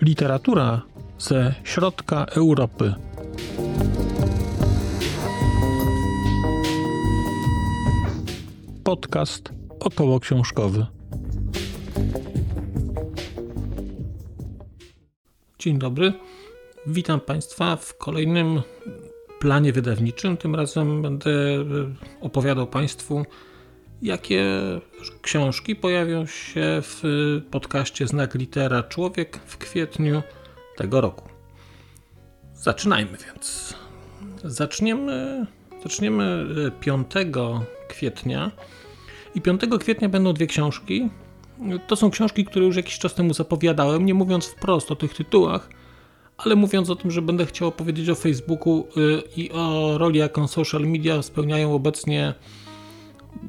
Literatura ze środka Europy. Podcast około książkowy. Dzień dobry. Witam Państwa w kolejnym planie wydawniczym. Tym razem będę opowiadał Państwu, jakie książki pojawią się w podcaście Znak Litera Człowiek w kwietniu tego roku. Zaczynajmy więc. Zaczniemy, zaczniemy 5 kwietnia. I 5 kwietnia będą dwie książki. To są książki, które już jakiś czas temu zapowiadałem, nie mówiąc wprost o tych tytułach, ale mówiąc o tym, że będę chciał opowiedzieć o Facebooku i o roli, jaką social media spełniają obecnie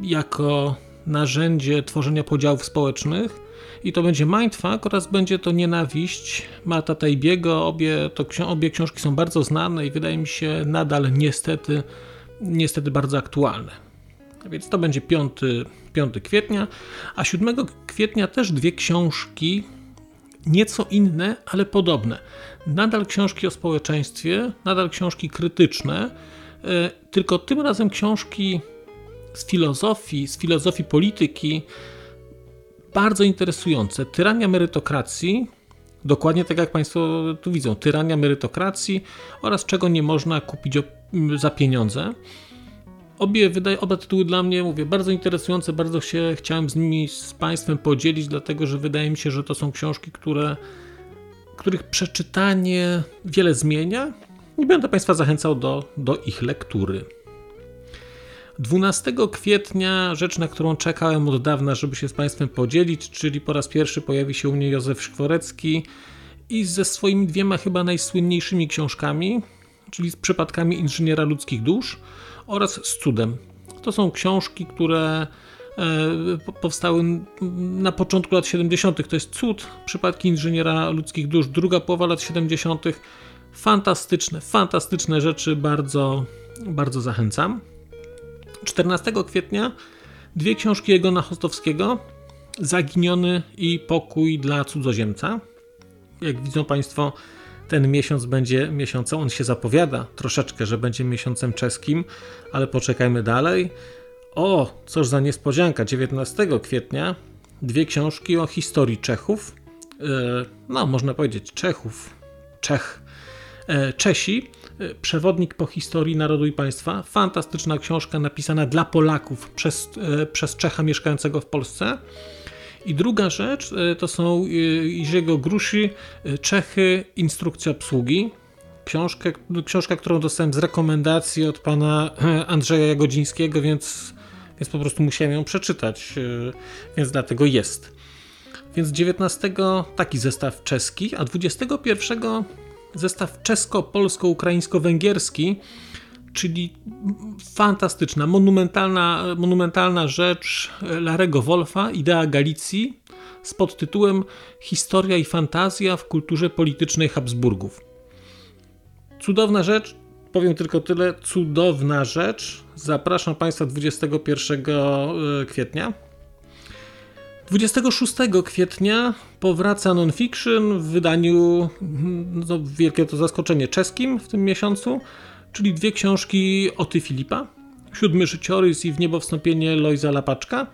jako narzędzie tworzenia podziałów społecznych. I to będzie Mindfuck oraz będzie to Nienawiść Mata Tajbiego. Obie, to, obie książki są bardzo znane i wydaje mi się nadal niestety, niestety bardzo aktualne. Więc to będzie 5, 5 kwietnia, a 7 kwietnia też dwie książki, nieco inne, ale podobne. Nadal książki o społeczeństwie, nadal książki krytyczne, tylko tym razem książki z filozofii, z filozofii polityki, bardzo interesujące. Tyrania merytokracji, dokładnie tak jak Państwo tu widzą, tyrania merytokracji oraz czego nie można kupić za pieniądze. Obie, wydaje, oba tytuły dla mnie, mówię, bardzo interesujące, bardzo się chciałem z nimi z Państwem podzielić, dlatego że wydaje mi się, że to są książki, które, których przeczytanie wiele zmienia i będę Państwa zachęcał do, do ich lektury. 12 kwietnia rzecz, na którą czekałem od dawna, żeby się z Państwem podzielić, czyli po raz pierwszy pojawi się u mnie Józef Szkworecki i ze swoimi dwiema chyba najsłynniejszymi książkami, czyli z przypadkami inżyniera ludzkich dusz oraz z cudem. To są książki, które powstały na początku lat 70. To jest cud, przypadki inżyniera ludzkich dusz, druga połowa lat 70. Fantastyczne, fantastyczne rzeczy, bardzo, bardzo zachęcam. 14 kwietnia dwie książki Egona Chostowskiego Zaginiony i Pokój dla cudzoziemca. Jak widzą Państwo, ten miesiąc będzie miesiącem, on się zapowiada troszeczkę, że będzie miesiącem czeskim, ale poczekajmy dalej. O, cóż za niespodzianka, 19 kwietnia dwie książki o historii Czechów. No, można powiedzieć Czechów, Czech, Czesi Przewodnik po historii narodu i państwa. Fantastyczna książka napisana dla Polaków przez, przez Czecha mieszkającego w Polsce. I druga rzecz to są Jerzego Gruszy, Czechy, instrukcja obsługi. Książkę, książka, którą dostałem z rekomendacji od pana Andrzeja Jagodzińskiego, więc, więc po prostu musiałem ją przeczytać, więc dlatego jest. Więc 19 taki zestaw czeski, a 21 zestaw czesko-polsko-ukraińsko-węgierski, czyli fantastyczna, monumentalna, monumentalna rzecz Larego Wolfa, Idea Galicji, z podtytułem Historia i fantazja w kulturze politycznej Habsburgów. Cudowna rzecz, powiem tylko tyle, cudowna rzecz. Zapraszam Państwa 21 kwietnia. 26 kwietnia powraca Nonfiction w wydaniu, no, wielkie to zaskoczenie, czeskim w tym miesiącu, czyli dwie książki Oty Filipa, Siódmy życiorys i W niebo wstąpienie Lojza Lapaczka.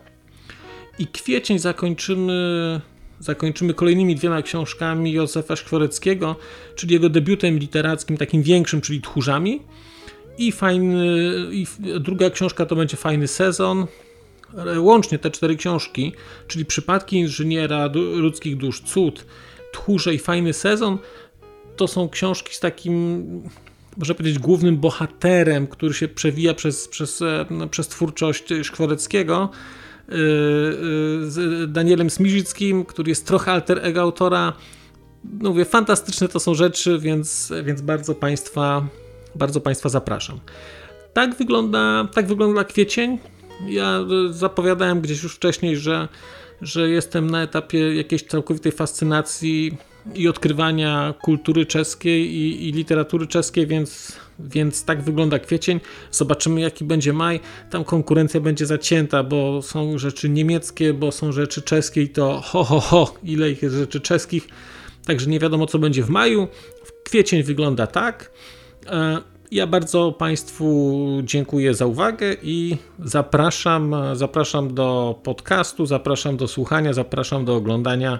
I kwiecień zakończymy, zakończymy kolejnymi dwiema książkami Józefa Szkworeckiego, czyli jego debiutem literackim, takim większym, czyli Tchórzami. I, fajny, I druga książka to będzie Fajny sezon, łącznie te cztery książki, czyli Przypadki inżyniera ludzkich dusz, Cud, Tchórze i Fajny sezon, to są książki z takim, można powiedzieć, głównym bohaterem, który się przewija przez, przez, przez twórczość Szkworeckiego. Z Danielem Smiżyckim, który jest trochę alter ego autora. No mówię, fantastyczne to są rzeczy, więc, więc bardzo Państwa, bardzo Państwa zapraszam. Tak wygląda, tak wygląda kwiecień. Ja zapowiadałem gdzieś już wcześniej, że, że jestem na etapie jakiejś całkowitej fascynacji i odkrywania kultury czeskiej i, i, literatury czeskiej, więc, więc tak wygląda kwiecień. Zobaczymy, jaki będzie maj. Tam konkurencja będzie zacięta, bo są rzeczy niemieckie, bo są rzeczy czeskie i to ho, ho, ho, ile ich jest rzeczy czeskich. Także nie wiadomo, co będzie w maju. Kwiecień wygląda tak. E, ja bardzo Państwu dziękuję za uwagę i zapraszam, zapraszam do podcastu, zapraszam do słuchania, zapraszam do oglądania.